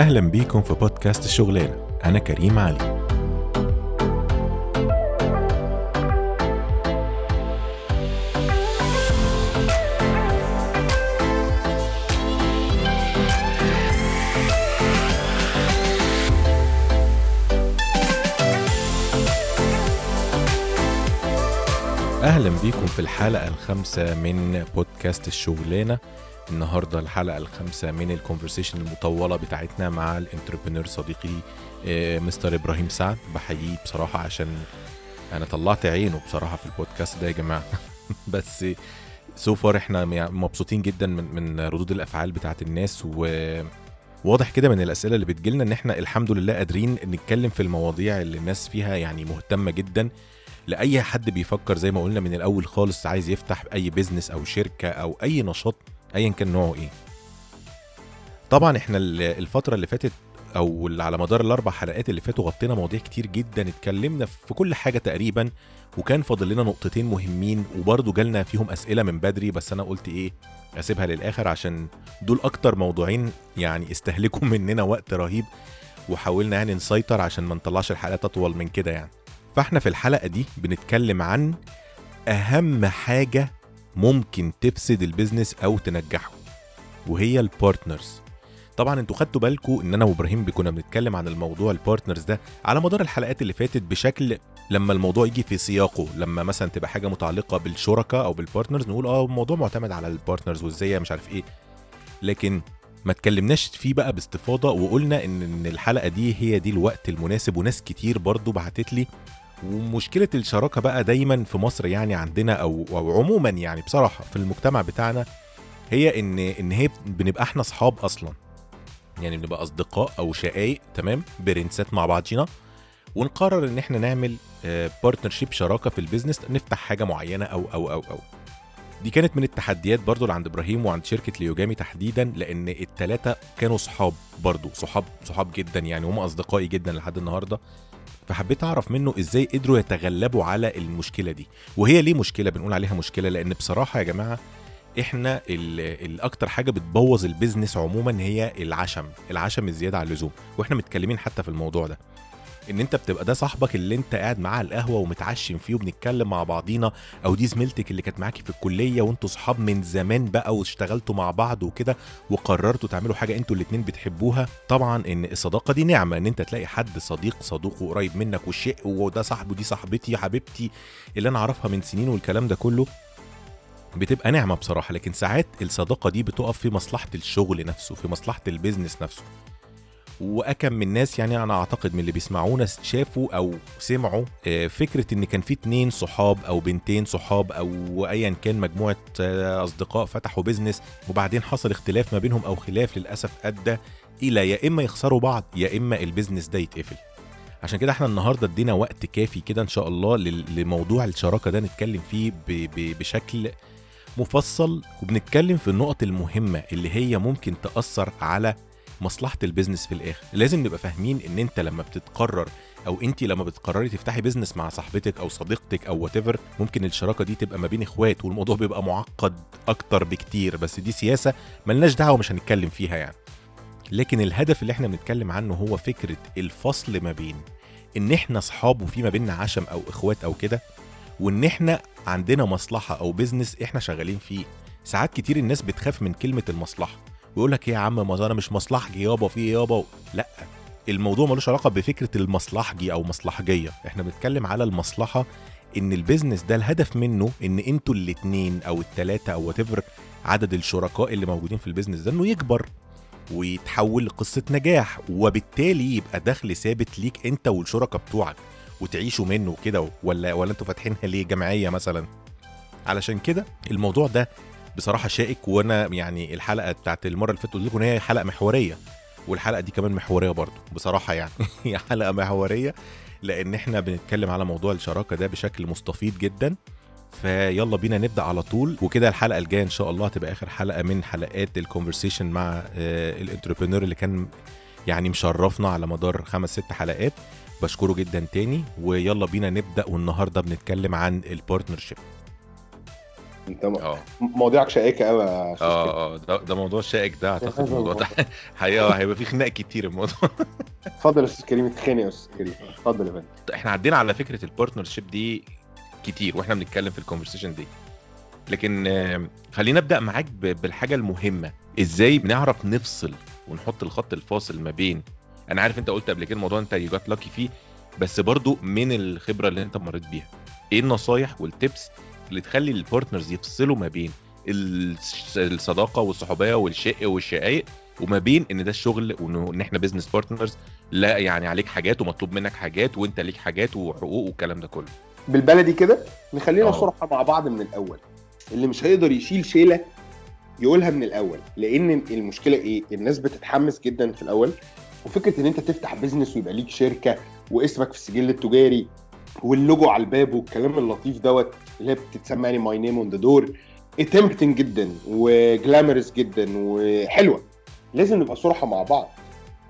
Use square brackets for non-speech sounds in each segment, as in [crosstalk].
أهلا بيكم في بودكاست الشغلانة أنا كريم علي. أهلا بيكم في الحلقة الخامسة من بودكاست الشغلانة النهاردة الحلقة الخامسة من ال conversation المطولة بتاعتنا مع ال entrepreneur صديقي آه، مستر إبراهيم سعد. بحييه بصراحة عشان أنا طلعت عينه بصراحة في البودكاست ده يا جماعة. [laughs] بس so far إحنا مبسوطين جدا من من ردود الأفعال بتاعت الناس و واضح كده من الأسئلة اللي بتجيلنا إن إحنا الحمد لله قادرين نتكلم في المواضيع اللي الناس فيها يعني مهتمة جدا. لأي حد بيفكر زي ما قلنا من الأول خالص عايز يفتح أي business أو شركة أو أي نشاط ايا كان نوعه إيه. طبعا إحنا ال- الفترة اللي فاتت أو اللي على مدار الأربع حلقات اللي فاتوا غطينا مواضيع كتير جدا اتكلمنا في كل حاجة تقريبا وكان فاضل لنا نقطتين مهمين وبرضه جالنا فيهم أسئلة من بدري بس أنا قلت إيه أسيبها للآخر عشان دول أكتر موضوعين يعني استهلكوا مننا وقت رهيب وحاولنا يعني نسيطر عشان ما نطلعش الحلقات أطول من كده يعني. فإحنا في الحلقة دي بنتكلم عن أهم حاجة ممكن تفسد ال business أو تنجحه وهي ال partners طبعا أنتوا خدتوا بالكم إن أنا وإبراهيم كنا بنتكلم عن الموضوع ال partners ده على مدار الحلقات اللي فاتت بشكل لما الموضوع يجي في سياقه لما مثلا تبقى حاجة متعلقة بالشركاء أو بال partners نقول آه الموضوع معتمد على ال partners وإزاي مش عارف إيه. لكن ما اتكلمناش فيه بقى باستفاضة وقلنا إن الحلقة دي هي دي الوقت المناسب وناس كتير برضو بعتت لي ومشكلة الشراكة بقى دايما في مصر يعني عندنا أو أو عموما يعني بصراحة في المجتمع بتاعنا هي ان إن هي بنبقى إحنا أصحاب أصلا. يعني بنبقى أصدقاء أو شقايق تمام؟ برنسات مع بعضينا. ونقرر إن إحنا نعمل partnership شراكة في ال business نفتح حاجة معينة أو أو أو أو. دي كانت من التحديات برضو اللي عند إبراهيم وعند شركة ليوجامي تحديدا لأن التلاتة كانوا صحاب برضو صحاب صحاب جدا يعني هم أصدقائي جدا لحد النهارده. فحبيت أعرف منه إزاي قدروا يتغلبوا على المشكلة دي. وهي ليه مشكلة؟ بنقول عليها مشكلة لأن بصراحة يا جماعة إحنا ال- الأكتر حاجة بتبوظ البيزنس عموما هي العشم العشم الزيادة عن اللزوم. وإحنا متكلمين حتى في الموضوع ده. ان انت بتبقى ده صاحبك اللي انت قاعد معاه على القهوة ومتعشم فيه وبنتكلم مع بعضينا. أو دي زميلتك اللي كانت معاكي في الكلية وانتوا صحاب من زمان بقى واشتغلتوا مع بعض وكده وقررتوا تعملوا حاجة أنتوا الاتنين بتحبوها. طبعا ان الصداقة دي نعمة ان انت تلاقي حد صديق صدوق وقريب منك والشيء وده صاحبه دي صاحبتي حبيبتي اللي أنا أعرفها من سنين والكلام ده كله بتبقى نعمة بصراحة. لكن ساعات الصداقة دي بتقف في مصلحة الشغل نفسه في مصلحة ال business نفسه. وأكم من الناس يعني أنا أعتقد من اللي بيسمعونا شافوا أو سمعوا آه، فكرة إن كان في اتنين صحاب أو بنتين صحاب أو ايا كان مجموعة آه، أصدقاء فتحوا business وبعدين حصل اختلاف ما بينهم أو خلاف للأسف أدى إلى يا إما يخسروا بعض يا إما ال business ده يتقفل. عشان كده إحنا النهارده ادينا وقت كافي كده إن شاء الله لل- لموضوع الشراكة ده نتكلم فيه بشكل مفصل وبنتكلم في النقط المهمة اللي هي ممكن تأثر على مصلحة ال business في الآخر. لازم نبقى فاهمين إن أنت لما بتتقرر أو أنت لما بتقرري تفتحي business مع صاحبتك أو صديقتك أو وات ممكن الشراكة دي تبقى ما بين إخوات والموضوع بيبقى معقد أكتر بكتير. بس دي سياسة ملناش دعوة مش هنتكلم فيها يعني. لكن الهدف اللي إحنا بنتكلم عنه هو فكرة الفصل ما بين إن إحنا أصحاب وفي ما بيننا عشم أو إخوات أو كده وإن إحنا عندنا مصلحة أو business إحنا شغالين فيه. ساعات كتير الناس بتخاف من كلمة المصلحة. ويقول لك إيه يا عم ما أنا مش مصلحجي يابا في إيه يابا؟ لأ الموضوع ملوش علاقة بفكرة المصلحجي أو مصلحجية. إحنا بنتكلم على المصلحة إن ال business ده الهدف منه إن أنتوا الاتنين أو التلاتة أو وات عدد الشركاء اللي موجودين في البيزنس ده إنه يكبر ويتحول لقصة نجاح وبالتالي يبقى دخل ثابت ليك أنت والشركاء بتوعك وتعيشوا منه كده ولا ولا أنتوا فاتحينها ليه جمعية مثلا؟ علشان كده الموضوع ده بصراحة شائك وأنا يعني الحلقة بتاعت المرة اللي فاتت قلت لكم ان هي حلقة محورية والحلقة دي كمان محورية برضو بصراحة يعني. [laughs] هي حلقة محورية لأن إحنا بنتكلم على موضوع الشراكة ده بشكل مستفيض جدا. فيلا بينا نبدأ على طول وكده الحلقة الجاية إن شاء الله هتبقى آخر حلقة من حلقات ال conversation مع ال entrepreneur اللي كان يعني مشرفنا على مدار خمس ست حلقات. بشكره جدا تاني ويلا بينا نبدأ. والنهاردة بنتكلم عن ال partnership انت آه. مواضيعك شائكة قوي يا آه آه ده, ده موضوع شائك ده أعتقد [laughs] الموضوع ده [laughs] حقيقه هيبقى فيه خناق كتير الموضوع. اتفضل يا أستاذ كريم اتخانق يا أستاذ كريم. اتفضل يا فندم. إحنا عدينا على فكرة ال partnership دي كتير وإحنا بنتكلم في ال conversation دي. لكن خلينا أبدأ معاك بالحاجة المهمة. إزاي بنعرف نفصل ونحط الخط الفاصل ما بين أنا عارف أنت قلت قبل كده الموضوع أنت you got lucky فيه بس برضو من الخبرة اللي أنت مريت بيها. إيه النصايح وال tips اللي تخلي ال partners يفصلوا ما بين الصداقة والصحوبية والشق والشقايق وما بين إن ده الشغل وان إحنا business partners لا يعني عليك حاجات ومطلوب منك حاجات وإنت ليك حاجات وحقوق والكلام ده كله. بالبلدي كده نخلينا صراحة مع بعض من الأول. اللي مش هيقدر يشيل شيلة يقولها من الأول لأن المشكلة إيه؟ الناس بتتحمس جدا في الأول وفكرة إن أنت تفتح business ويبقى ليك شركة واسمك في السجل التجاري واللوجو على الباب والكلام اللطيف دوت اللي هي بتتسمى يعني my name on the door tempting جدا و glamorous جدا وحلوة. لازم نبقى صراحة مع بعض.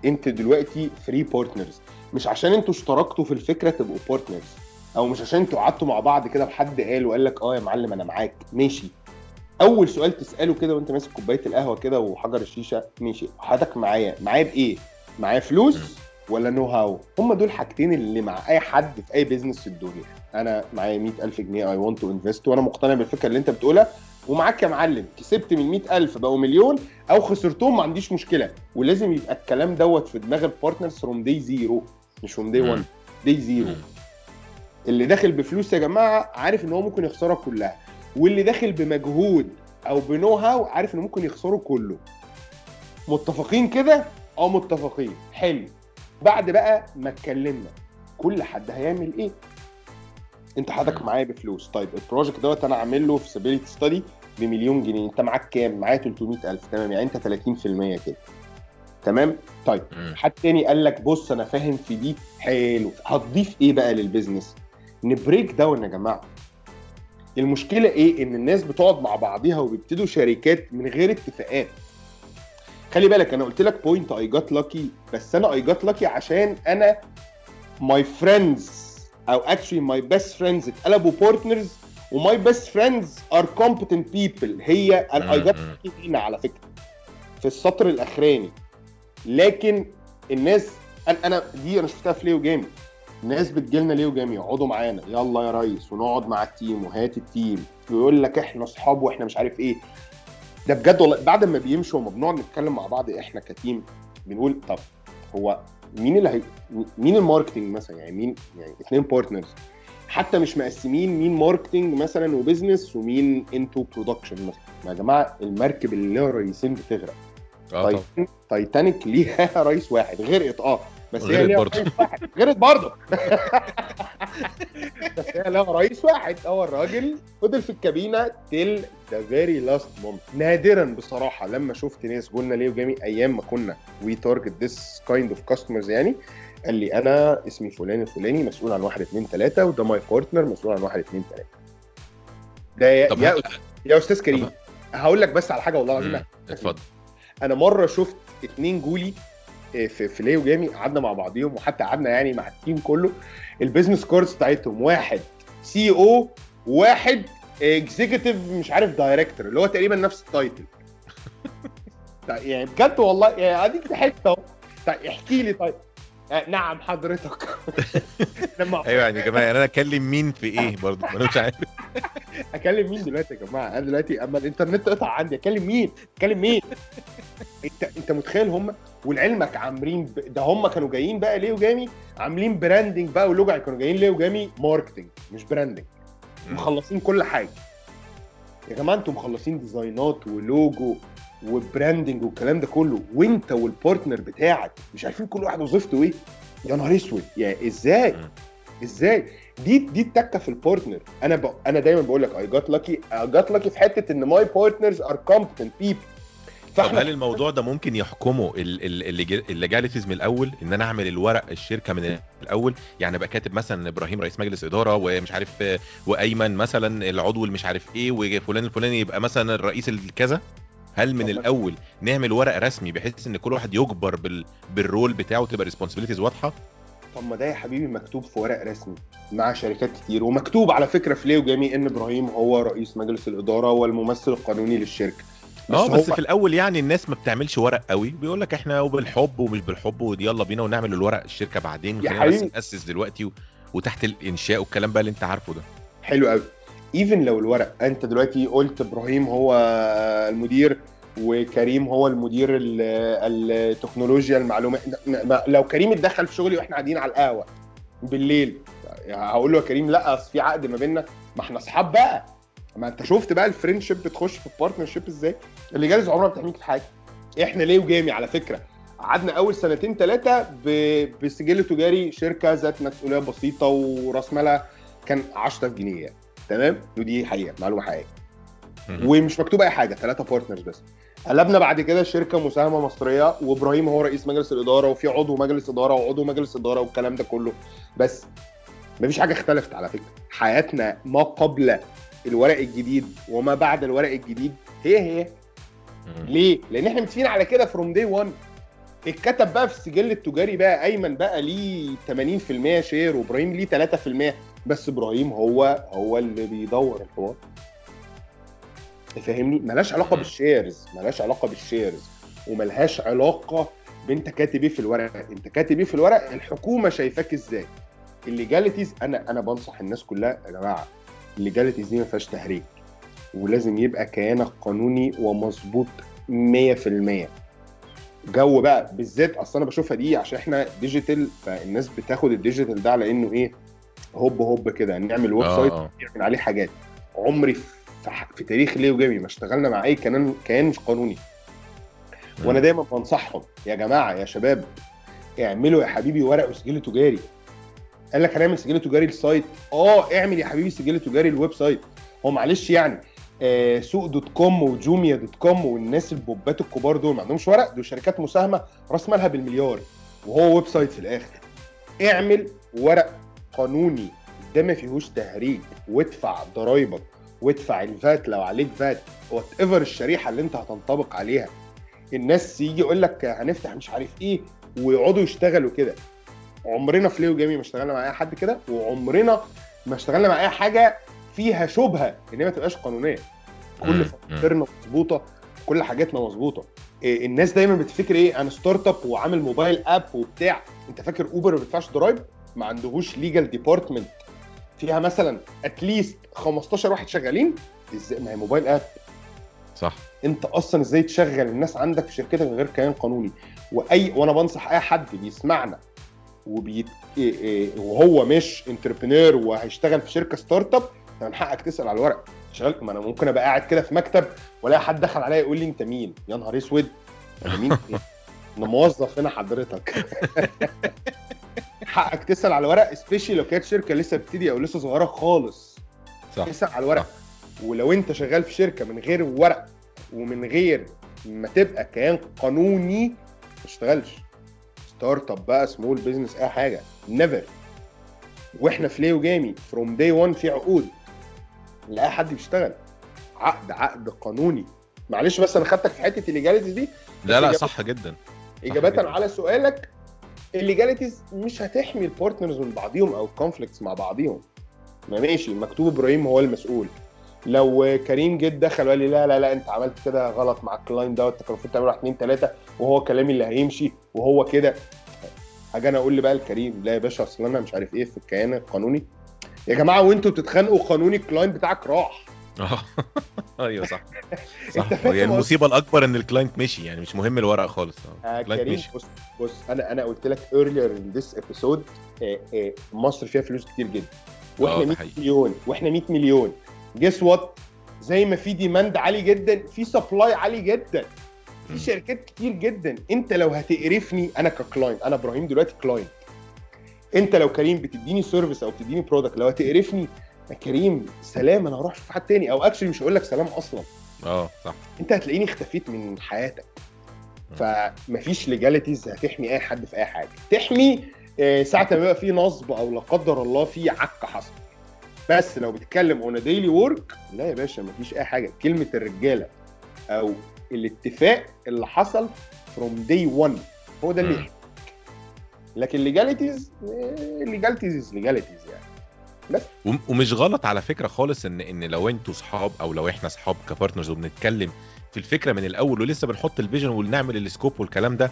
انت دلوقتي three partners مش عشان أنتوا اشتركتوا في الفكرة تبقوا partners أو مش عشان أنتوا قعدتوا مع بعض كده وحد قال وقال لك آه يا معلم أنا معاك. ماشي. أول سؤال تسأله كده وأنت ماسك كوباية القهوة كده وحجر الشيشة ماشي. حضرتك معايا معايا بإيه؟ معايا فلوس؟ ولا know-how هم دول حاجتين اللي مع أي حد في أي business في الدنيا. أنا معايا 100000 جنيه I want to invest وأنا مقتنع بالفكرة اللي أنت بتقولها. ومعاك يا معلم كسبت من 100000 بقوا مليون أو خسرتهم ما عنديش مشكلة. ولازم يبقى الكلام دوت في دماغ ال partners from day zero مش from day 1 day zero اللي داخل بفلوس يا جماعة عارف إن هو ممكن يخسرها كلها. واللي داخل بمجهود أو ب know-how عارف إنه ممكن يخسره كله. متفقين كده؟ آه متفقين. حلو. بعد بقى ما اتكلمنا كل حد هيعمل إيه؟ أنت حضرتك معايا بفلوس. طيب ال project دوت أنا عامل له feasibility study بمليون جنيه. أنت معاك كام؟ معايا 300000 تمام يعني أنت 30% كده. تمام؟ طيب حد تاني قال لك بص أنا فاهم في دي حلو. هتضيف إيه بقى لل business ن break down يا جماعة. المشكلة إيه؟ إن الناس بتقعد مع بعضيها وبيبتدوا شركات من غير اتفاقات. خلي بالك أنا قلت لك point I got lucky بس أنا I got lucky عشان أنا my friends أو actually my best friends اتقلبوا partners و my best friends are competent people هي I got lucky هنا على فكرة في السطر الأخراني. لكن الناس أنا دي أنا شفتها في ليو جامي. ناس بتجيلنا ليو جامي يقعدوا معانا يلا يا ريس ونقعد مع ال team وهات ال team. ويقول لك إحنا أصحاب وإحنا مش عارف إيه. ده بجد والله بعد ما بيمشوا وما بنقعد نتكلم مع بعض إحنا ك team بنقول طب هو مين اللي هي مين ال marketing مثلا؟ يعني مين يعني اثنين partners حتى مش مقسمين مين marketing مثلا و business ومين into production مثلا. يا جماعة المركب اللي ليها رئيسين بتغرق. آه تايتانيك ليها [laughs] رئيس واحد غرقت آه. بس هي ليها رئيس واحد. غيرت برضه. [laughs] بس هي ليها رئيس واحد. هو الراجل فضل في الكابينة till the very last moment نادرا بصراحة لما شفت ناس قلنا ليو جامي أيام ما كنا we target this kind of customers يعني قال لي أنا اسمي فلان الفلاني مسؤول عن واحد اثنين ثلاثة وده my partner مسؤول عن واحد اثنين ثلاثة ده يا, يا, يا أستاذ كريم هقول لك بس على حاجة والله العظيم. اتفضل. أنا مرة شفت اتنين جولي في في ليو جامي قعدنا مع بعضيهم وحتى قعدنا يعني مع ال team كله. ال business cards بتاعتهم واحد. CEO واحد executive مش عارف director اللي هو تقريبا نفس ال title [laughs] يعني بجد والله يعني أديك حتة أهو. طيب احكي لي طيب. نعم حضرتك. [laughs] أيوه يعني يا جماعة يعني أنا أكلم مين في إيه برضه؟ أنا مش عارف. [laughs] أكلم مين دلوقتي يا جماعة؟ أنا دلوقتي أما الإنترنت قطع عندي أكلم مين؟ أكلم مين؟ [laughs] أنت أنت متخيل هم ولعلمك عاملين ب... ده هم كانوا جايين بقى ليو جامي؟ عاملين branding بقى ولوجو كانوا جايين ليو جامي؟ marketing مش branding مخلصين كل حاجة. يا جماعة أنتوا مخلصين ديزاينات ولوجو و branding والكلام ده كله وانت وال partner بتاعك مش عارفين كل واحد وظيفته إيه؟ يا نهار اسود! يعني إزاي؟ إزاي؟ دي دي التكة في ال partner أنا ب... أنا دايما بقول لك I got lucky I got lucky في حتة إن my partners are competent people طب هل الموضوع ده ممكن يحكمه ال legalities من الأول؟ إن أنا أعمل الورق الشركة من الأول؟ يعني أبقى كاتب مثلا إبراهيم رئيس مجلس إدارة ومش عارف وأيمن مثلا العضو اللي مش عارف إيه وفلان الفلاني يبقى مثلا الرئيس الكذا؟ هل من الأول نعمل ورق رسمي بحيث إن كل واحد يجبر بال... بال role بتاعه تبقى responsibilities واضحة؟ طب ما ده يا حبيبي مكتوب في ورق رسمي مع شركات كتير ومكتوب على فكرة في ليو جامي إن إبراهيم هو رئيس مجلس الإدارة والممثل القانوني للشركة. آه هو- بس في الأول يعني الناس ما بتعملش ورق قوي بيقول لك إحنا وبالحب ومش بالحب ويلا بينا ونعمل الورق الشركة بعدين خلينا بس. نأسس دلوقتي و... وتحت الإنشاء والكلام بقى اللي أنت عارفه ده. حلو قوي. even لو الورق أنت دلوقتي قلت إبراهيم هو المدير وكريم هو المدير ال- التكنولوجيا المعلومات ما- لو كريم اتدخل في شغلي وإحنا قاعدين على القهوة بالليل هقول له يا كريم لأ أصل في عقد ما بيننا ما إحنا أصحاب بقى. ما أنت شفت بقى ال friendship بتخش في ال partnership إزاي؟ ال legals عمرها ما بتحميك حاجة. إحنا ليو جامي على فكرة؟ قعدنا أول سنتين ثلاثة بسجل تجاري شركة ذات مسؤوليه بسيطة ورأس مالها كان 10000 جنيه يعني. تمام؟ ودي حقيقة معلومة حقيقية. ومش مكتوب أي حاجة ثلاثة بارتنرز بس. قلبنا بعد كده شركة مساهمة مصرية وإبراهيم هو رئيس مجلس الإدارة وفي عضو مجلس إدارة وعضو مجلس إدارة والكلام ده كله. بس مفيش حاجة اختلفت على فكرة. حياتنا ما قبل الورق الجديد وما بعد الورق الجديد هي هي. ليه؟ لأن إحنا متفقين على كده from day 1 اتكتب بقى في السجل التجاري بقى أيمن بقى ليه 80% share وإبراهيم ليه 3% بس إبراهيم هو هو اللي بيدور الحوار. فاهمني؟ ملهاش علاقة. بال shares ملهاش علاقة بال shares وملهاش علاقة بأنت كاتب إيه في الورق. أنت كاتب إيه في الورق؟ الحكومة شايفاك إزاي؟ ال legalities أنا أنا بنصح الناس كلها يا جماعة ال legalities دي ما فيهاش تهريج ولازم يبقى كيانك قانوني ومظبوط 100% جو بقى بالذات أصل أنا بشوفها دي عشان إحنا digital فالناس بتاخد ال digital ده على إنه إيه؟ هوب هوب كده نعمل ويب آه، site آه. نعمل عليه حاجات. عمري في, في تاريخ Leo Jamie ما اشتغلنا مع أي كيان كيان قانوني. وأنا دايما بنصحهم يا جماعة يا شباب اعملوا يا حبيبي ورق وسجل تجاري. قال لك هنعمل سجل تجاري لل site. آه اعمل يا حبيبي سجل تجاري لل website. هو معلش يعني آه سوق dot com وجوميا dot com والناس البوبات الكبار دول ما عندهمش ورق؟ دول شركات مساهمة راس مالها بالمليار. وهو website في الآخر. اعمل ورق قانوني ده ما فيهوش تهريج. وادفع ضرايبك وادفع ال VAT لو عليك VAT whatever الشريحة اللي انت هتنطبق عليها. الناس يجي يقول لك هنفتح مش عارف إيه ويقعدوا يشتغلوا كده. عمرنا في Leo Jamie ما اشتغلنا مع أي حد كده وعمرنا ما اشتغلنا مع أي حاجة فيها شبهة ان هي ما تبقاش قانونية. كل. فواتيرنا مظبوطة كل حاجاتنا مظبوطة. إيه، الناس دايما بتفتكر إيه أنا startup وعامل mobile app وبتاع. أنت فاكر Uber ما بيدفعش ضرايب؟ ما عندهوش legal department فيها مثلا at least 15 واحد شغالين؟ إزاي؟ ما هي mobile app صح. أنت أصلا إزاي تشغل الناس عندك في شركتك غير كيان قانوني؟ وأي وأنا بنصح أي حد بيسمعنا وبيت... إيه إيه وهو مش entrepreneur وهيشتغل في شركة startup انت من حقك تسأل على الورق. شغال ما أنا ممكن أبقى قاعد كده في مكتب وألاقي حد دخل عليا يقول لي أنت مين؟ يا نهار أسود. أنا مين؟ [laughs] أنا موظف هنا حضرتك. [laughs] حقك تسأل على الورق special لو كانت شركة لسه بتبتدي أو لسه صغيرة خالص. صح. اسال على الورق. ولو أنت شغال في شركة من غير ورق ومن غير ما تبقى كيان قانوني ما تشتغلش. startup بقى small business أي حاجة. never وإحنا في Leo Jamie from day 1 في عقود. لأي حد بيشتغل. عقد عقد قانوني. معلش بس أنا خدتك في حتة ال legalities دي. لا لا إجابة- صح جدا. إجابة جدا. على سؤالك. ال legalities مش هتحمي ال partners من بعضيهم أو ال conflicts مع بعضيهم. ما ماشي مكتوب إبراهيم هو المسؤول. لو كريم جه دخل وقال لي لا لا لا أنت عملت كده غلط مع ال client دوت انت كان المفروض تعمل واحد اتنين تلاتة وهو كلامي اللي هيمشي وهو كده. حاجة أنا أقول بقى لكريم لا يا باشا أصل أنا مش عارف إيه في الكيان القانوني. يا جماعة وأنتوا بتتخانقوا قانوني ال client بتاعك راح. آه. [laughs] أيوه صح. [laughs] صح. هي المصيبة الأكبر إن ال client مشي يعني مش مهم الورق خالص. آه آه ال client كريم مشي. بص بص أنا أنا قلت لك this episode آه آه مصر فيها فلوس كتير جدا. آه، وإحنا ده 100 حقيقي. مليون وإحنا 100 مليون. guess what زي ما في demand عالي جدا في supply عالي جدا. في شركات كتير جدا. أنت لو هتقرفني أنا ك client أنا إبراهيم دلوقتي client أنت لو كريم بتديني service أو بتديني product لو هتقرفني يا كريم سلام أنا هروح أشوف حد تاني. أو actually مش هقول لك سلام أصلا. آه صح. أنت هتلاقيني اختفيت من حياتك. فمفيش legalities هتحمي أي حد في أي حاجة. تحمي آه، ساعة ما يبقى في نصب أو لا قدر الله في عك حصل. بس لو بتتكلم on daily work لا يا باشا مفيش أي حاجة. كلمة الرجالة أو الاتفاق اللي حصل from day 1 هو ده اللي. لكن legalities legalities legalities يعني. ومش غلط على فكرة خالص ان إن لو أنتوا صحاب أو لو إحنا صحاب ك partners وبنتكلم في الفكرة من الأول ولسه بنحط ال vision ونعمل ال scope والكلام ده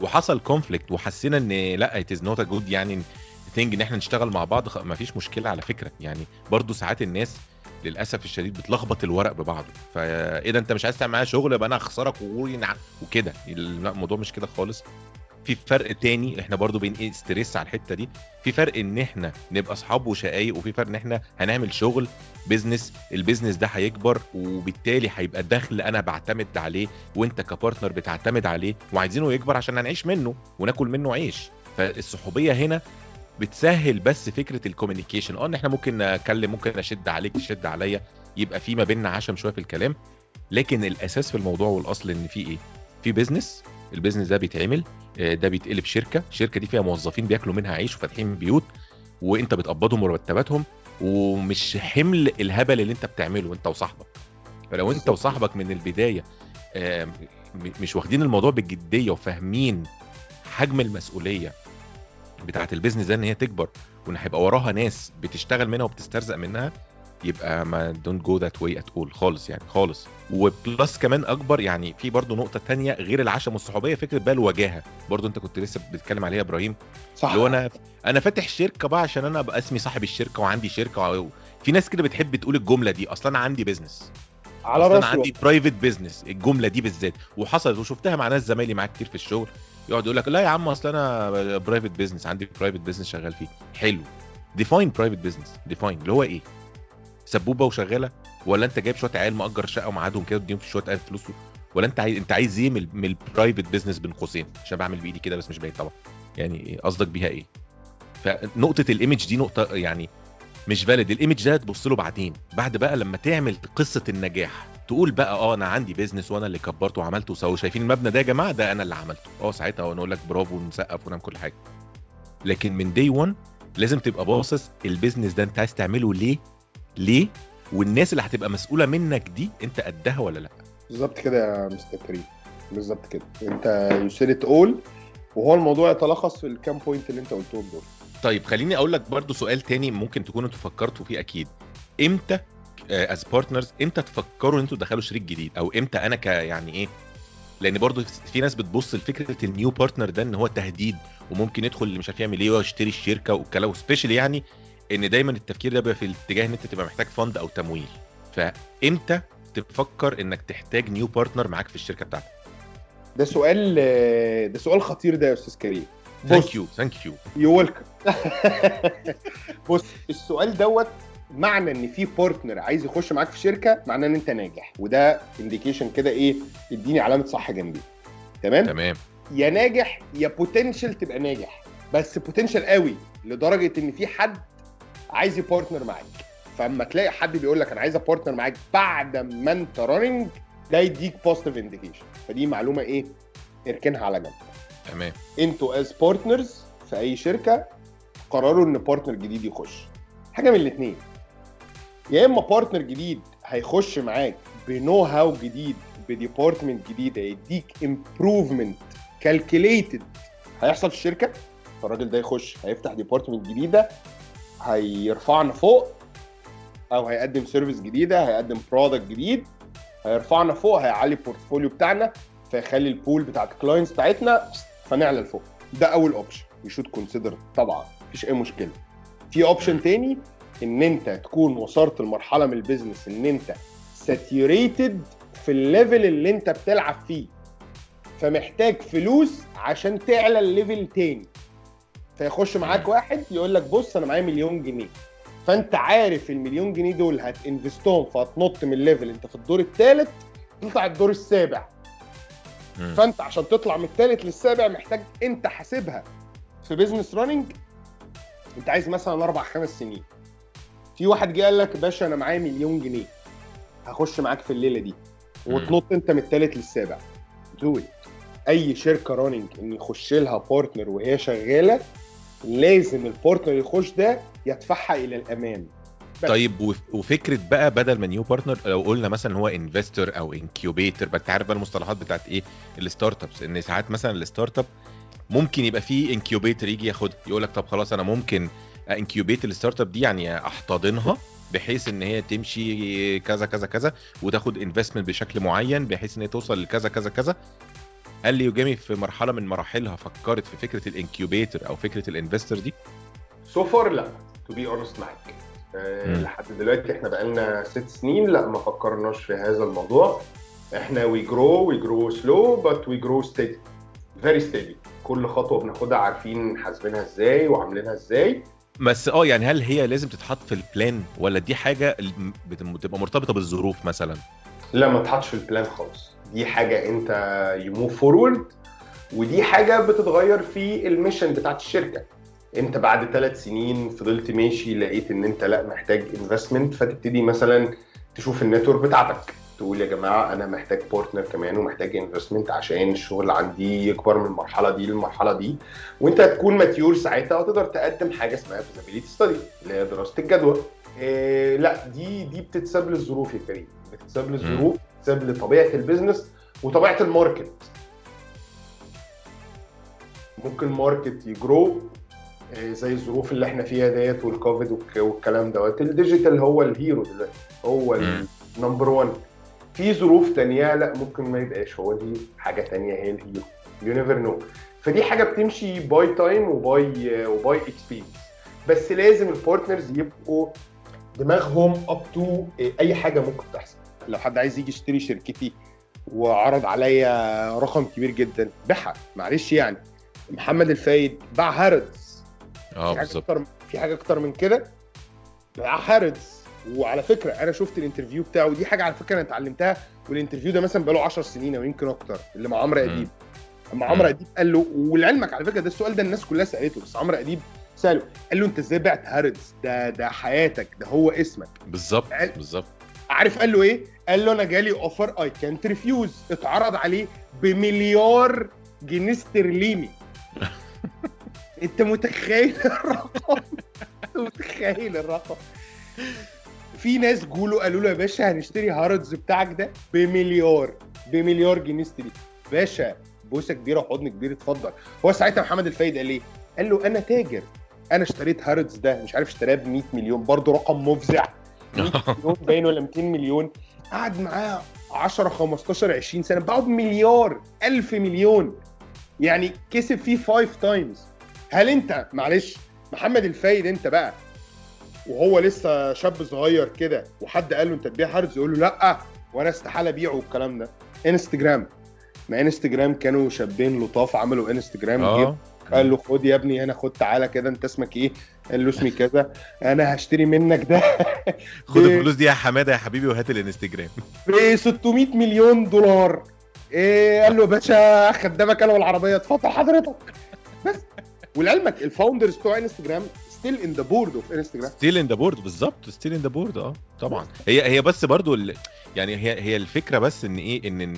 وحصل conflict وحسينا إن لأ it is not good يعني thing إن إحنا نشتغل مع بعض خ- مفيش مشكلة على فكرة يعني برضو ساعات الناس للأسف الشديد بتلخبط الورق ببعضه. فايه ده أنت مش عايز تعمل معايا شغل يبقى أنا وينع- وكده. الموضوع مش كده خالص. في فرق تاني إحنا برضو بين إيه stress على الحتة دي. في فرق إن إحنا نبقى أصحاب وشقايق وفي فرق إن إحنا هنعمل شغل business ال business ده هيكبر وبالتالي هيبقى دخل أنا بعتمد عليه وأنت ك partner بتعتمد عليه وعايزينه يكبر عشان هنعيش منه وناكل منه عيش. فالصحوبية هنا بتسهل بس فكرة ال communication آه إن إحنا ممكن نتكلم ممكن أشد عليك تشد عليا يبقى في ما بيننا عشم شوية في الكلام. لكن الأساس في الموضوع والأصل إن في إيه؟ في business ال business ده بيتعمل آه، ده بيتقلب شركة الشركة دي فيها موظفين بياكلوا منها عيش وفاتحين بيوت وانت بتقبضهم مرتباتهم ومش حمل الهبل اللي انت بتعمله انت وصاحبك. فلو انت وصاحبك من البداية مش واخدين الموضوع بجديه وفاهمين حجم المسؤولية بتاعه ال business ده إن هي تكبر وإن هيبقى وراها ناس بتشتغل منها وبتسترزق منها يبقى ما don't go that way at all خالص يعني خالص. و plus كمان أكبر يعني في برضو نقطة تانية غير العشم والصحوبية فكرة بقى الوجاهة. برضو أنت كنت لسه بتتكلم عليها إبراهيم. صح. اللي هو أنا أنا فاتح شركة بقى عشان أنا أبقى اسمي صاحب الشركة وعندي شركة و... في ناس كده بتحب تقول الجملة دي أصلا أنا عندي business على أصلا أنا راسي عندي private business الجملة دي بالذات. وحصلت وشفتها مع ناس زمايلي معايا كتير في الشغل يقعد يقول لك لا يا عم أصل أنا private business عندي private business شغال فيه. حلو. define private business define اللي هو إيه؟ سبوبة وشغالة؟ ولا أنت جايب شوية عيال مأجر شقة ومعادهم كده تديهم في شوية فلوس ولا أنت عايز أنت عايز إيه من ال private business بين قوسين؟ عشان بعمل بإيدي كده بس مش باين طبعا. يعني قصدك بيها إيه؟ فنقطة ال image دي نقطة يعني مش valid ال image ده تبص له بعدين. بعد بقى لما تعمل قصة النجاح تقول بقى آه أنا عندي business وأنا اللي كبرته وعملته وسوي شايفين المبنى ده يا جماعة؟ ده أنا اللي عملته. آه ساعتها آه نقول لك برافو ونسقف ونعمل كل حاجة. لكن من day 1 لازم تبقى باصص ال business ده أنت عايز تعمله ليه؟ ليه؟ والناس اللي هتبقى مسؤولة منك دي انت قدها ولا لأ؟ بالظبط كده يا مستر كريم. بالظبط كده. انت يو اول وهو الموضوع يتلخص في الكام point اللي انت قلتهم دول. طيب خليني أقول لك برضو سؤال تاني ممكن تكونوا أنتوا فكرتوا فيه أكيد. إمتى as partners إمتى تفكروا إن أنتوا تدخلوا شريك جديد؟ أو إمتى أنا ك يعني إيه؟ لأن برضو في ناس بتبص لفكرة ال new partner ده إن هو تهديد وممكن يدخل اللي مش عارف يعمل إيه ويشتري الشركة والكلام special يعني إن دايما التفكير ده بيبقى في الاتجاه إن أنت تبقى محتاج fund أو تمويل. فإمتى تفكر إنك تحتاج new partner معاك في الشركة بتاعتك؟ ده سؤال ده سؤال خطير ده يا أستاذ كريم. thank you thank you you welcome بص السؤال دوت معنى إن في partner عايز يخش معاك في شركة معناه إن أنت ناجح. وده indication كده إيه اديني علامة صح جنبي. تمام؟ تمام. يا ناجح يا potential تبقى ناجح. بس potential قوي لدرجة إن في حد عايز ي partner معاك. فلما تلاقي حد بيقول لك أنا عايز ا partner معاك بعد ما أنت running ده يديك positive indication فدي معلومة إيه؟ اركنها على جنب. تمام. أنتوا as partners في أي شركة قرروا إن partner جديد يخش. حاجة من الاثنين يا إما partner جديد هيخش معاك ب know-how جديد ب department جديده يديك improvement calculated هيحصل في الشركة؟ فالراجل ده يخش هيفتح department جديدة هيرفعنا فوق أو هيقدم service جديدة هيقدم product جديد هيرفعنا فوق هيعلي ال portfolio بتاعنا فيخلي ال pool بتاعت ال clients بتاعتنا فنعلى لفوق. ده أول option you should consider طبعا مفيش أي مشكلة. في option تاني إن أنت تكون وصلت لمرحلة من ال business إن أنت saturated في ال level اللي أنت بتلعب فيه. فمحتاج فلوس عشان تعلى ال level تاني. فيخش معاك واحد يقول لك بص أنا معايا مليون جنيه. فأنت عارف المليون جنيه دول هت invest هم فهتنط من ال level أنت في الدور الثالث تطلع الدور السابع. فأنت عشان تطلع من الثالث للسابع محتاج أنت حاسبها. في business running أنت عايز مثلا أربع خمس سنين. في واحد جه قال لك باشا أنا معايا مليون جنيه. هخش معاك في الليلة دي. وتنط أنت من الثالث للسابع. دو أي شركة running إن يخش لها partner وهي شغالة لازم ال partner يخش ده يدفعها إلى الامام بس. طيب وف- وفكرة بقى بدل ما new partner لو قلنا مثلا هو investor أو incubator انت عارف بقى المصطلحات بتاعت إيه؟ ال startups إن ساعات مثلا ال startup ممكن يبقى في incubator يجي ياخدها يقول لك طب خلاص أنا ممكن incubate ال startup دي يعني أحتضنها بحيث إن هي تمشي كذا كذا كذا وتاخد investment بشكل معين بحيث إن هي توصل لكذا كذا كذا. هل لي يوجامي في مرحلة من مراحلها فكرت في فكرة ال incubator أو فكرة ال investor دي؟ so far لا to be honest معاك مم. لحد دلوقتي إحنا بقالنا ست سنين لا ما فكرناش في هذا الموضوع إحنا we grow we grow slow but we grow steady very steady كل خطوة بناخدها عارفين حاسبينها إزاي وعاملينها إزاي بس آه يعني هل هي لازم تتحط في ال plan ولا دي حاجة بتبقى مرتبطة بالظروف مثلا؟ لا ما تحطش في ال plan خالص دي حاجة انت you move forward ودي حاجة بتتغير في ال mission بتاعت الشركة. انت بعد ثلاث سنين فضلت ماشي لقيت ان انت لا محتاج investment فتبتدي مثلا تشوف ال network بتاعتك. تقول يا جماعة أنا محتاج partner كمان ومحتاج investment عشان الشغل عندي يكبر من المرحلة دي للمرحلة دي. وانت هتكون mature ساعتها وتقدر تقدم حاجة اسمها feasibility study اللي هي دراسة الجدوى. إيه لا دي دي بتتساب للظروف يا كريم. بتتساب للظروف. بتتساب لطبيعة ال business وطبيعة ال market. ممكن market ي grow آه، زي الظروف اللي إحنا فيها ديت والكوفيد والك- والكلام دوت. ال digital هو ال hero دلوقتي هو. ال number 1 في ظروف تانية لا ممكن ما يبقاش هو دي حاجة تانية هي ال hero you never know فدي حاجة بتمشي by time و by و by experience بس لازم ال partners يبقوا دماغهم up to أي حاجة ممكن تحصل. لو حد عايز يجي يشتري شركتي وعرض عليا رقم كبير جدا بيعها معلش يعني. محمد الفايد باع Harrods. آه بالظبط. في حاجة أكتر من كده؟ باع Harrods. وعلى فكرة أنا شفت ال interview بتاعه ودي حاجة على فكرة أنا اتعلمتها وال interview ده مثلا بقاله 10 سنين أو يمكن أكتر اللي مع عمرو. أديب. اما عمرو. أديب قال له ولعلمك على فكرة ده السؤال ده الناس كلها سألته بس عمرو أديب سأله قال له أنت إزاي بعت هارودز؟ ده ده حياتك ده هو اسمك. بالظبط بالظبط. عارف قال له إيه؟ قال له أنا جالي اوفر اي كانت ريفيوز اتعرض عليه بمليار جنيه استرليني [laughs] أنت متخيل الرقم؟ أنت متخيل الرقم؟ في ناس جوله قالوا له يا باشا هنشتري هارودز بتاعك ده بمليار بمليار جنيه استرليني باشا بوسة كبيرة وحضن كبير اتفضل هو ساعتها محمد الفايد قال إيه؟ قال له أنا تاجر أنا اشتريت هارودز ده مش عارف اشتراه ب 100 مليون برضه رقم مفزع 100 [laughs] مليون باين ولا 200 مليون. قعد معاه 10 15 20 سنة. باعوا بمليار 1000 مليون. يعني كسب فيه 5 times هل انت معلش محمد الفايد انت بقى وهو لسه شاب صغير كده وحد قال له انت تبيع هارودز يقول له لأ وأنا استحالة أبيعه والكلام ده. انستجرام ما انستجرام كانوا شابين لطاف عملوا انستجرام آه. قال له خد يا ابني هنا خد تعالى كده انت اسمك إيه؟ قال له اسمي كذا أنا هشتري منك ده. [laughs] خد الفلوس دي يا حمادة يا حبيبي وهات الانستجرام. ب 600 مليون دولار. إيه قال له يا باشا خدامك أنا والعربية اتفضل حضرتك. بس. ولعلمك ال founders بتوع انستجرام still on the board of Instagram still on the board بالظبط still on the board آه طبعا. هي هي بس برضو ال... يعني هي هي الفكرة بس إن إيه إن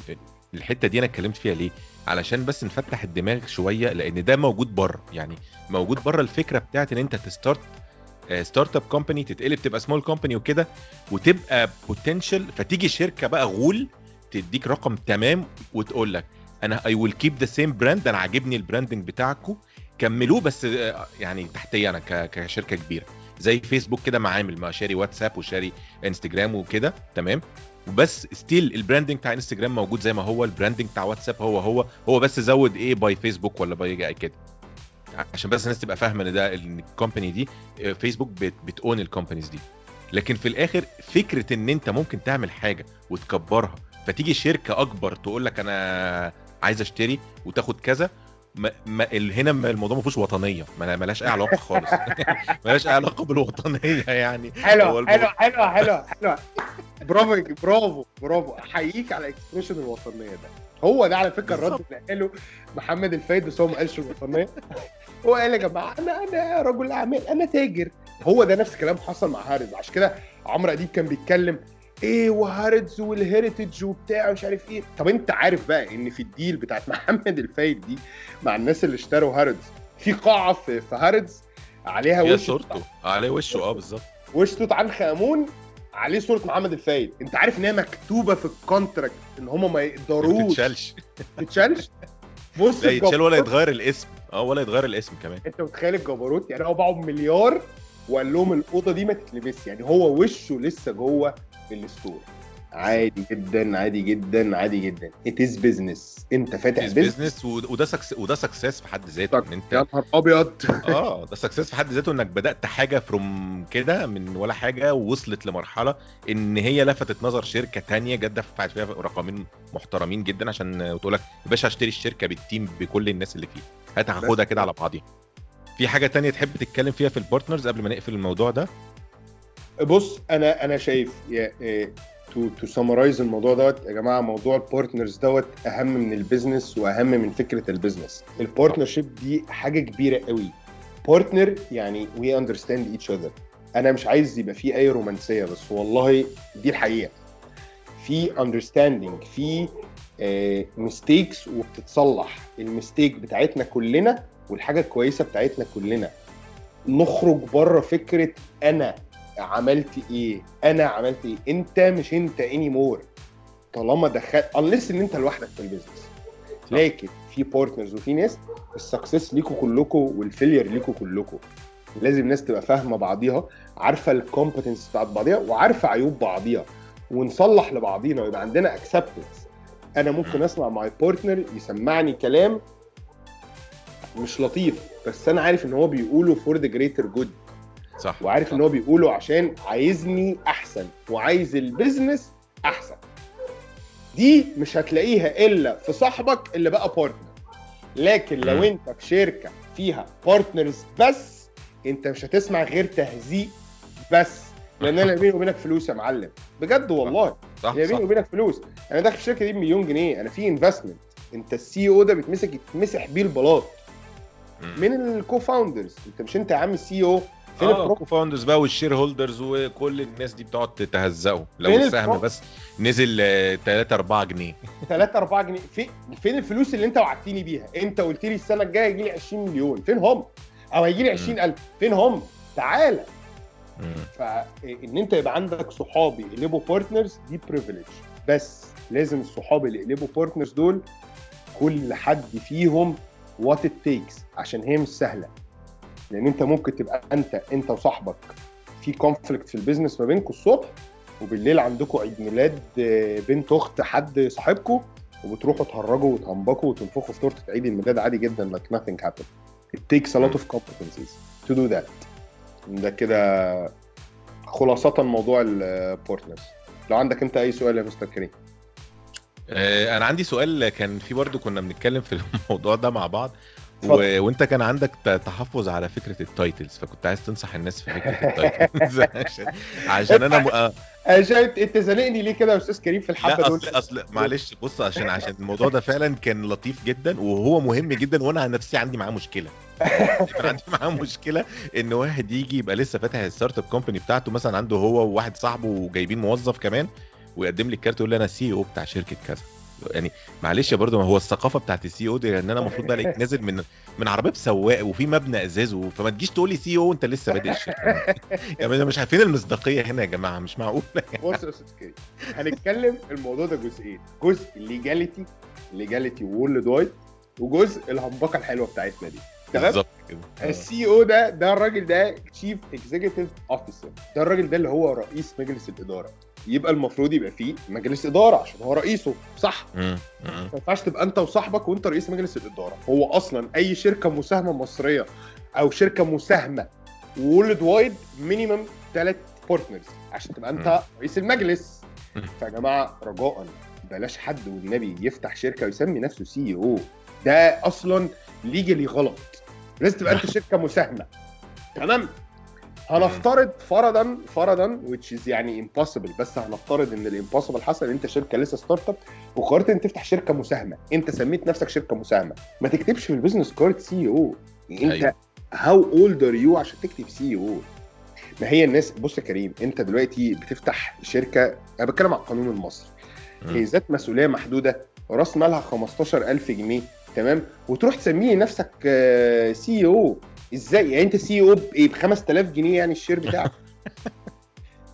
الحتة دي أنا اتكلمت فيها ليه؟ علشان بس نفتح الدماغ شوية لأن ده موجود بره يعني موجود بره الفكرة بتاعت إن أنت ت start startup company تتقلب تبقى small company وكده وتبقى potential فتيجي شركة بقى غول تديك رقم تمام وتقول لك أنا I will keep the same brand أنا عاجبني ال branding بتاعكم كملوه بس آه، يعني تحتي أنا كشركة كبيرة. زي فيسبوك كده معامل ما شاري واتساب وشاري إنستجرام وكده تمام؟ وبس still ال branding بتاع انستجرام موجود زي ما هو ال branding بتاع واتساب هو هو هو بس زود إيه by Facebook ولا by كده. عشان بس الناس تبقى فاهمة إن ده ان ال company دي فيسبوك بت بت own ال companies دي. لكن في الآخر فكرة إن أنت ممكن تعمل حاجة وتكبرها فتيجي شركة أكبر تقول لك أنا عايز أشتري وتاخد كذا ما ما هنا الموضوع ما فيهوش وطنية. ما ملهاش أي علاقة خالص. [laughs] ملهاش أي علاقة بالوطنية يعني. حلو حلو حلو حلو حلو. [laughs] برافو برافو برافو. أحييك على ال expression الوطنية ده. هو ده على فكرة الرد اللي قاله محمد الفايد بس هو ما قالش الوطنية. هو قال يا جماعة أنا أنا رجل أعمال أنا تاجر. هو ده نفس الكلام حصل مع هارودز عشان كده عمرو أديب كان بيتكلم إيه وهارودز وال heritage وبتاع مش عارف إيه. طب انت عارف بقى ان في ال deal بتاعت [laughs] محمد الفايد دي مع الناس اللي اشتروا هارودز في قاعة في هارودز عليها هي وش صورته. عليه وشه آه بالظبط. وش توت عنخ امون عليه صورة محمد الفايد انت عارف ان هي مكتوبة في ال contract ان هم ما ما يقدروش تتشالش. [laughs] تتشالش؟ بص لا يتشال ولا يتغير الاسم. آه ولا يتغير الاسم كمان. انت متخيل الجبروت؟ يعني هو باعه بمليار وقال لهم الاوضه دي ما تتلمس يعني هو وشه لسه جوه ال store. عادي جدا عادي جدا عادي جدا. it is business انت فاتح business وده success وده success في حد ذاته إن انت يا نهار أبيض. [laughs] آه ده success في حد ذاته إنك بدأت حاجة from كده من ولا حاجة ووصلت لمرحلة إن هي لفتت نظر شركة تانية جت دفعت فيها رقمين محترمين جدا عشان تقول لك يا باشا هشتري الشركة بال team بكل الناس اللي فيها. هات هاخدها كده على بعضيها. في حاجة تانية تحب تتكلم فيها في ال partners قبل ما نقفل الموضوع ده؟ بص أنا أنا شايف to to summarize الموضوع دوت يا جماعة موضوع ال partners دوت أهم من ال business وأهم من فكرة ال business ال partnership دي حاجة كبيرة قوي. partner يعني we understand each other أنا مش عايز يبقى في أي رومانسية بس والله دي الحقيقة. في understanding في mistakes uh, وبتتصلح. ال mistake بتاعتنا كلنا والحاجة الكويسة بتاعتنا كلنا نخرج بره فكرة أنا عملت إيه أنا عملت إيه أنت مش أنت anymore طالما دخلت unless إن أنت لوحدك في ال business لكن في partners وفي ناس ال success ليكوا كلكم وال failure ليكوا كلكم لازم ناس تبقى فاهمة بعضيها عارفة ال competence بتاعت بعضيها وعارفة عيوب بعضيها. ونصلح لبعضينا ويبقى عندنا acceptance أنا ممكن أسمع مع partner يسمعني كلام مش لطيف بس أنا عارف إن هو بيقوله for the greater good صح. وعارف صح. ان هو بيقوله عشان عايزني أحسن وعايز ال business أحسن. دي مش هتلاقيها إلا في صاحبك اللي بقى partner لكن لو. أنت في شركة فيها partners بس أنت مش هتسمع غير تهزيق بس. لأن أنا [laughs] بيني وبينك فلوس يا معلم. بجد والله. صح هي بيني صح. وبينك فلوس. أنا داخل الشركة دي بمليون جنيه. أنا في investment أنت ال CEO ده بيتمسك يتمسح بيه البلاط. من ال co-founders انت مش انت يا عم السي أو فين آه البروف co-founders بقى وال shareholders وكل الناس دي بتقعد تهزقه لو السهم؟ بس نزل 3 4 جنيه. 3 4 جنيه. في فين الفلوس اللي انت وعدتني بيها؟ انت قلت لي السنة الجاية هيجي لي 20 مليون. فين هم؟ أو هيجي لي 20000 فين هم؟ تعالى. فان انت يبقى عندك صحاب يقلبوا partners دي privilege بس لازم الصحاب اللي يقلبوا partners دول كل حد فيهم what it takes عشان هي مش سهلة لأن أنت ممكن تبقى أنت أنت وصاحبك في conflict في ال business ما بينكم الصبح وبالليل عندكم عيد ميلاد آه، بنت أخت حد صاحبكم وبتروحوا تهرجوا وتهنبكوا وتنفخوا في تورته عيد الميلاد عادي جدا like nothing happened. It takes a lot of competencies to do that. ده كده خلاصة موضوع ال partners لو عندك أنت أي سؤال يا مستر كريم أنا عندي سؤال كان في برضه كنا بنتكلم في [laughs] الموضوع ده مع بعض. و... وأنت كان عندك تحفظ على فكرة ال titles فكنت عايز تنصح الناس في فكرة ال titles [laughs] عشان عشان أنا م... آه، أنا شايف أنت زنقني ليه كده يا أستاذ كريم في الحبة دول؟ أصل اصل معلش بص عشان عشان الموضوع ده فعلا كان لطيف جدا وهو مهم جدا وأنا عن نفسي عندي معاه مشكلة. كان عندي معاه [laughs] مشكلة إن واحد يجي يبقى لسه فاتح ال startup company بتاعته مثلا عنده هو وواحد صاحبه وجايبين موظف كمان ويقدم لي ال card يقول لي أنا CEO بتاع شركة كذا. يعني معلش برضه ما هو الثقافة بتاعت ال CEO دي لأن أنا المفروض بقى الاقيك نازل من [laughs] من عربية سواق وفي مبنى إزاز فما تجيش تقول لي CEO وأنت لسه بادئ الشركة. [laughs] يعني مش عارفين المصداقية هنا يا جماعة مش معقول [laughs] بص يا أستاذ كريم هنتكلم الموضوع ده جزئين. جزء ال legality ال legality worldwide وجزء الهمبكه الحلوة بتاعتنا دي. بالظبط كده. آه. ال CEO ده ده الراجل ده chief executive officer ده الراجل ده اللي هو رئيس مجلس الإدارة. يبقى المفروض يبقى فيه مجلس إدارة عشان هو رئيسه صح. ما ينفعش تبقى أنت وصاحبك وأنت رئيس مجلس الإدارة. هو أصلا أي شركة مساهمة مصرية أو شركة مساهمة worldwide minimum ثلاث partners عشان تبقى أنت رئيس المجلس. فيا جماعة رجاء بلاش حد والنبي يفتح شركة ويسمي نفسه CEO ده أصلا legally غلط. لازم تبقى انت [laughs] شركة مساهمة. تمام؟ هنفترض فرضا فرضا which is يعني impossible بس هنفترض إن ال impossible حصل إن أنت شركة لسه startup وقررت إن تفتح شركة مساهمة. أنت سميت نفسك شركة مساهمة. ما تكتبش في ال business card CEO أنت. how old are you عشان تكتب CEO ما هي الناس بص يا كريم أنت دلوقتي بتفتح شركة أنا بتكلم على القانون المصري. هي ذات مسؤولية محدودة رأس مالها 15000 جنيه. تمام؟ وتروح تسميه نفسك CEO إزاي؟ يعني أنت CEO بإيه؟ ب 5000 جنيه يعني ال share بتاعك؟ [laughs]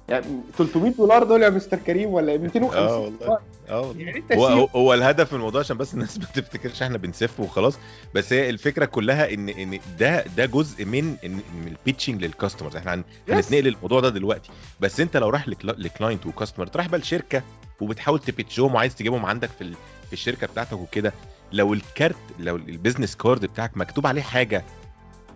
يعني 300 دولار دول يا مستر كريم ولا 250 آه والله. آه والله. يعني أنت هو هو- الهدف من الموضوع عشان بس الناس ما تفتكرش إحنا بنسف وخلاص. بس هي الفكرة كلها إن إن ده ده جزء من من من ال pitching لل customers إحنا. هنتنقل الموضوع ده دلوقتي. بس أنت لو رايح لكلا- ل client و customer رايح بقى لشركة وبتحاول ت pitch هم وعايز تجيبهم عندك في ال- في الشركة بتاعتك وكده. لو ال card لو ال business card بتاعك مكتوب عليه حاجة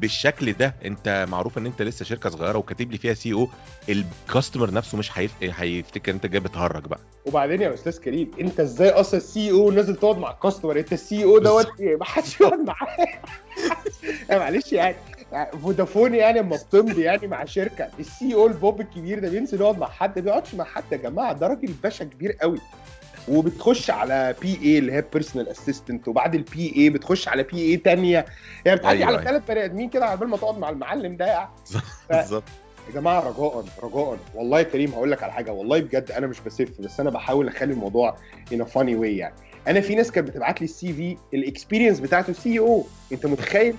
بالشكل ده انت معروف ان انت لسه شركة صغيرة وكاتب لي فيها CEO ال customer نفسه مش هيف... هيفتكر انت جاي بتهرج بقى. وبعدين يا أستاذ كريم انت إزاي أصلا ال CEO نازل تقعد مع ال customer؟ انت ال CEO دوت إيه؟ ما حدش يقعد معاه. معلش يعني يعني فودافون يعني اما بتمضي يعني مع شركة ال CEO البوب الكبير ده بينزل يقعد مع حد ما بيقعدش مع حد يا جماعة ده راجل باشا كبير قوي. وبتخش على PA اللي هي personal assistant وبعد ال PA بتخش على PA تانية. يعني بتعدي أيوة، على أيوة. ثلاث بني آدمين كده على بال ما تقعد مع المعلم ده. يعني [laughs] بالظبط يا جماعة رجاء رجاء. والله يا كريم هقول لك على حاجة. والله بجد أنا مش بسف بس أنا بحاول أخلي الموضوع ان funny way يعني. أنا في ناس كانت بتبعت لي ال CV ال experience بتاعته CEO أنت متخيل؟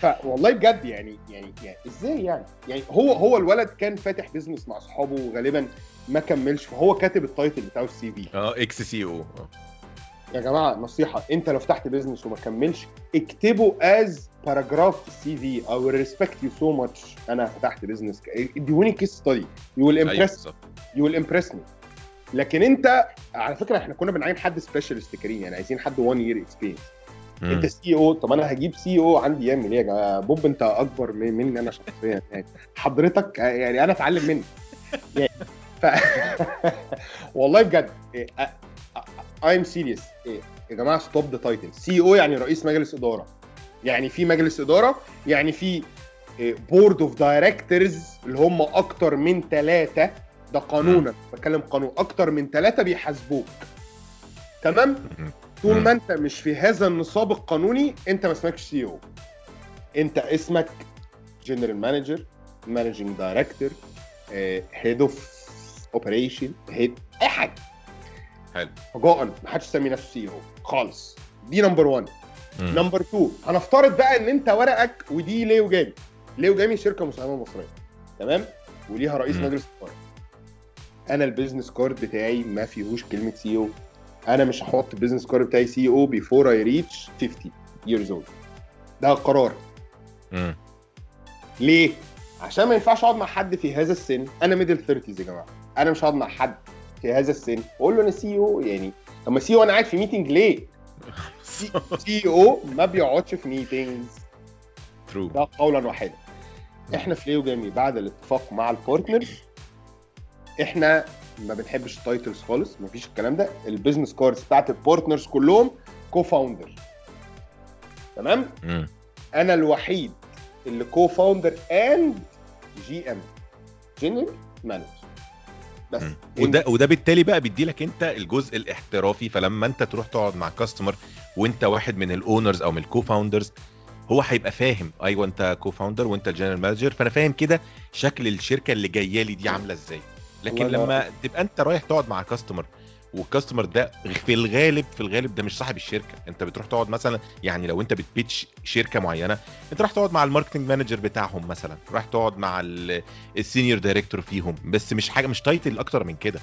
فوالله بجد يعني يعني يعني إزاي يعني؟ يعني هو هو الولد كان فاتح business مع أصحابه وغالبا ما كملش. فهو كاتب ال title بتاعه السي في. آه ex CEO. يا جماعة نصيحة. انت لو فتحت business وما كملش اكتبه as paragraph في ال CV I'll respect you so much أنا فتحت business اديوني case study you will impress you will impress me لكن انت على فكرة إحنا كنا بنعين حد specialist كريم يعني عايزين حد 1 year experience. انت CEO طب أنا هجيب CEO عندي يعمل إيه يا جماعة؟ بوب انت أكبر من- مني أنا شخصيا. يعني حضرتك يعني أنا أتعلم منك. يعني [laughs] ف... [laughs] والله بجد I'm serious يا جماعة stop the title CEO يعني رئيس مجلس إدارة. يعني في مجلس إدارة يعني في board of directors اللي هم أكتر من ثلاثة ده قانونا بتكلم قانون. أكتر من ثلاثة بيحاسبوك. تمام. طول. ما أنت مش في هذا النصاب القانوني أنت ما اسمكش CEO أنت اسمك general manager managing director head of operation head أي حاجة. حلو. رجاء ما حدش يسمي نفسه CEO خالص. دي number 1 مم. number 2 هنفترض بقى إن أنت ورقك ودي ليو جامي. ليو جامي شركة مساهمه مصرية. تمام؟ وليها رئيس مم. مجلس إدارة. أنا ال business card بتاعي ما فيهوش كلمة CEO أنا مش هحط ال business card بتاعي CEO before I reach 50 years old. ده قرار. مم. ليه؟ عشان ما ينفعش أقعد مع حد في هذا السن. أنا middle 30 يا جماعة. أنا مش هقعد مع حد في هذا السن. واقول له أنا CEO يعني طب ما CEO أنا قاعد في meeting ليه؟ [laughs] CEO ما بيقعدش في meetings true ده قولا واحدا. إحنا في ليو جامي بعد الاتفاق مع ال partner إحنا ما بنحبش ال titles خالص مفيش الكلام ده. ال business cards بتاعت ال partners كلهم co-founder تمام. أنا الوحيد اللي co-founder and GM general manager بس. وده وده بالتالي بقى بيدي لك انت الجزء الاحترافي فلما انت تروح تقعد مع customer وانت واحد من ال owners أو من ال co-founders هو هيبقى فاهم أيوه انت co-founder وانت ال general manager فأنا فاهم كده شكل الشركة اللي جاية لي دي عاملة إزاي. لكن لما تبقى انت رايح تقعد مع customer وال customer ده في الغالب في الغالب ده مش صاحب الشركة. انت بتروح تقعد مثلا يعني لو انت بت pitch شركة معينة انت راح تقعد مع ال marketing manager بتاعهم مثلا. راح تقعد مع ال- ال senior director فيهم. بس مش حاجة مش title أكتر من كده.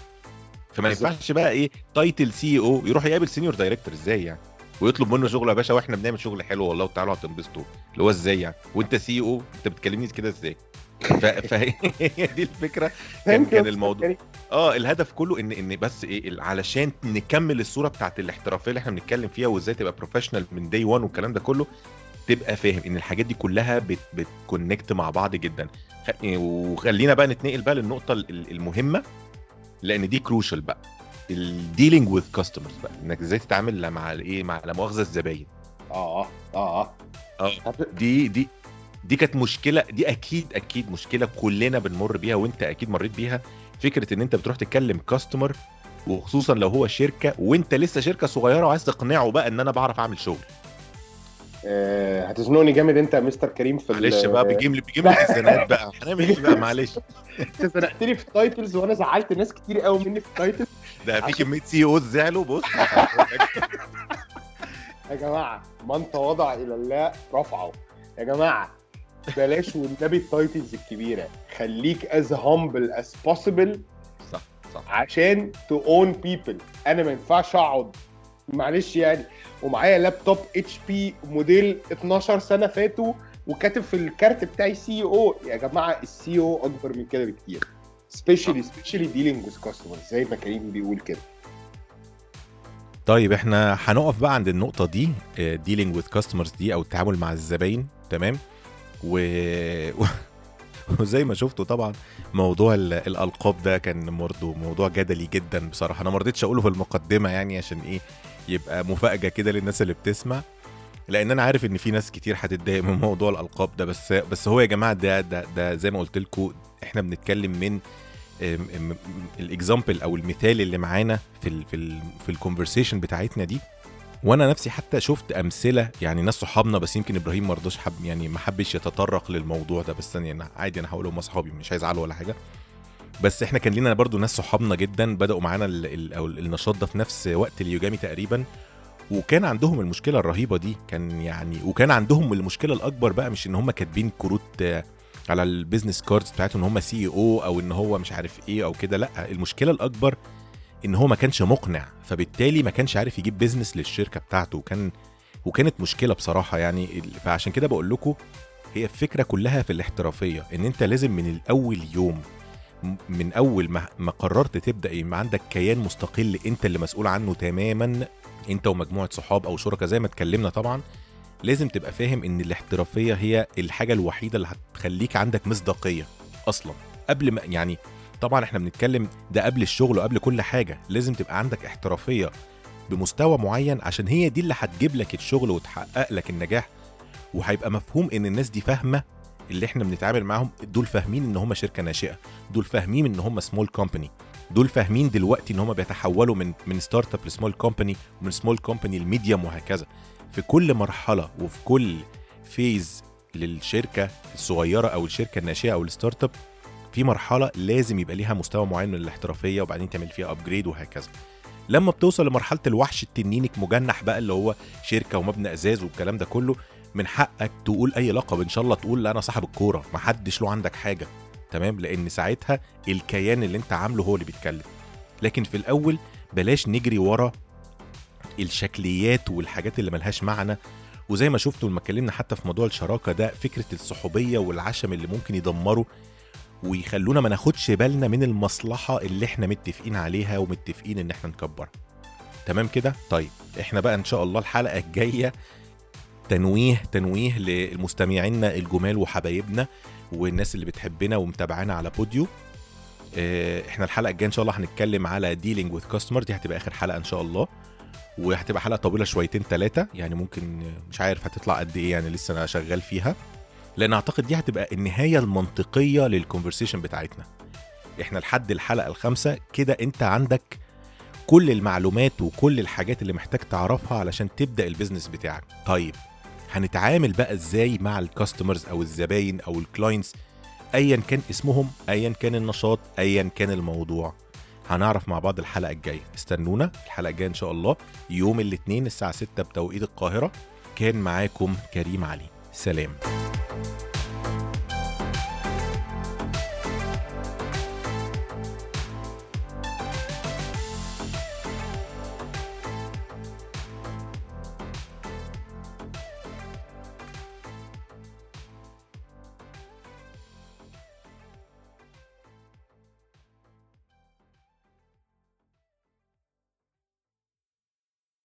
فما. ينفعش بقى إيه title CEO يروح يقابل senior director إزاي يعني؟ ويطلب منه شغل يا باشا وإحنا بنعمل شغل حلو والله وتعالوا هتنبسطوا اللي هو إزاي يعني وأنت CEO أنت بتكلمني كده إزاي. فهي [laughs] دي الفكرة كان كان. الموضوع كريم. آه الهدف كله ان إن بس إيه علشان نكمل الصورة بتاعت الاحترافية اللي إحنا بنتكلم فيها وإزاي تبقى professional من day 1 والكلام ده كله تبقى فاهم إن الحاجات دي كلها بت بت connect مع بعض جدا خ- وخلينا بقى نتنقل بقى للنقطة ال- المهمة لأن دي crucial بقى ال dealing with customers بقى إنك إزاي تتعامل مع الإيه مع لا مؤاخذة الزباين. آه آه آه آه. دي دي دي كانت مشكلة دي أكيد أكيد مشكلة كلنا بنمر بيها وأنت أكيد مريت بيها. فكرة إن أنت بتروح تكلم customer وخصوصا لو هو شركة وأنت لسه شركة صغيرة وعايز تقنعه بقى إن أنا بعرف أعمل شغل. آه، هتزنقني جامد أنت يا مستر كريم في معلش بقى [laughs] بيجيب لي بيجيب لي الزنقات بقى. هنعمل إيه بقى؟ معلش. أنت زنقتني في ال titles وأنا زعلت ناس كتير قوي مني في ال titles ده في كمية CEOs زعلوا بص. [laughs] يا جماعة من تواضع إلى الله رفعه. يا جماعة بلاش والنبي ال titles الكبيرة. خليك as humble as possible صح صح. عشان to win people أنا ما ينفعش أقعد معلش يعني. ومعايا لابتوب اتش بي موديل 12 سنة فاتوا وكاتب في الكارت بتاعي CEO يا جماعة ال CEO أكبر من كده بكتير. especially especially dealing with customers زي ما كريم بيقول كده. طيب إحنا هنقف بقى عند النقطة دي dealing with customers دي أو التعامل مع الزباين تمام؟ و... [laughs] وزي ما شفتوا طبعا موضوع ال- الألقاب ده كان برضه موضوع جدلي جدا بصراحة. أنا ما رضيتش أقوله في المقدمة يعني عشان إيه يبقى مفاجأة كده للناس اللي بتسمع. لأن أنا عارف إن في ناس كتير هتتضايق من موضوع الألقاب ده بس بس هو يا جماعة ده ده ده زي ما قلت لكم إحنا بنتكلم من ال example أو المثال اللي معانا في ال في ال في ال conversation بتاعتنا دي. وأنا نفسي حتى شفت أمثلة يعني ناس صحابنا بس يمكن إبراهيم ما رضاش حب يعني ما حبش يتطرق للموضوع ده. بس يعني عادي أنا هقول هم اصحابي مش هيزعلوا ولا حاجة. بس إحنا كان لينا برضو ناس صحابنا جدا بدأوا معانا النشاط ده في نفس وقت اليوجامي تقريبا. وكان عندهم المشكلة الرهيبة دي كان يعني وكان عندهم المشكلة الأكبر بقى مش إن هم كاتبين كروت على ال business cards بتاعتهم إن هم CEO أو إن هو مش عارف إيه أو كده لأ المشكلة الأكبر إن هو ما كانش مقنع فبالتالي ما كانش عارف يجيب business للشركة بتاعته وكان وكانت مشكلة بصراحة يعني فعشان كده بقول لكم هي الفكرة كلها في الاحترافية إن أنت لازم من الأول يوم من أول ما قررت تبدأ يبقى عندك كيان مستقل أنت اللي مسؤول عنه تماما أنت ومجموعة صحاب أو شركاء زي ما اتكلمنا طبعا لازم تبقى فاهم إن الاحترافية هي الحاجة الوحيدة اللي هتخليك عندك مصداقية أصلا. قبل ما يعني طبعا إحنا بنتكلم ده قبل الشغل وقبل كل حاجة. لازم تبقى عندك احترافية بمستوى معين عشان هي دي اللي هتجيب لك الشغل وتحقق لك النجاح. وهيبقى مفهوم إن الناس دي فاهمة اللي إحنا بنتعامل معاهم. دول فاهمين إن هم شركة ناشئة. دول فاهمين إن هم small company دول فاهمين دلوقتي إن هم بيتحولوا من من startup ل small company ومن small company ل medium وهكذا. في كل مرحلة وفي كل phase للشركة الصغيرة أو الشركة الناشئة أو ال startup في مرحلة لازم يبقى ليها مستوى معين من الاحترافية وبعدين تعمل فيها upgrade وهكذا. لما بتوصل لمرحلة الوحش التنين المجنح بقى اللي هو شركة ومبنى أزاز والكلام ده كله من حقك تقول أي لقب إن شاء الله تقول أنا صاحب الكورة محدش له عندك حاجة تمام؟ لأن ساعتها الكيان اللي أنت عامله هو اللي بيتكلم. لكن في الأول بلاش نجري ورا الشكليات والحاجات اللي ملهاش معنى. وزي ما شفتوا لما اتكلمنا حتى في موضوع الشراكة ده فكرة الصحوبية والعشم اللي ممكن يدمروا ويخلونا ما ناخدش بالنا من المصلحة اللي إحنا متفقين عليها ومتفقين ان إحنا نكبرها تمام كده؟ طيب إحنا بقى إن شاء الله الحلقة الجاية تنويه تنويه للمستمعينا الجمال وحبايبنا والناس اللي بتحبنا ومتابعانا على بوديو. آه، إحنا الحلقة الجاية إن شاء الله هنتكلم على dealing with customer دي هتبقى آخر حلقة إن شاء الله. وهتبقى حلقة طويلة شويتين ثلاثة يعني ممكن مش عارف هتطلع قد إيه يعني لسه أنا شغال فيها. لأن أعتقد دي هتبقى النهاية المنطقية لل conversation بتاعتنا. إحنا لحد الحلقة الخامسة كده أنت عندك كل المعلومات وكل الحاجات اللي محتاج تعرفها علشان تبدأ ال business بتاعك. طيب هنتعامل بقى إزاي مع ال customers أو الزباين أو ال clients ايا كان اسمهم ايا كان النشاط ايا كان الموضوع. هنعرف مع بعض الحلقة الجاية. استنونا الحلقة الجاية إن شاء الله يوم الاثنين الساعة 6 بتوقيت القاهرة. كان معاكم كريم علي. سلام.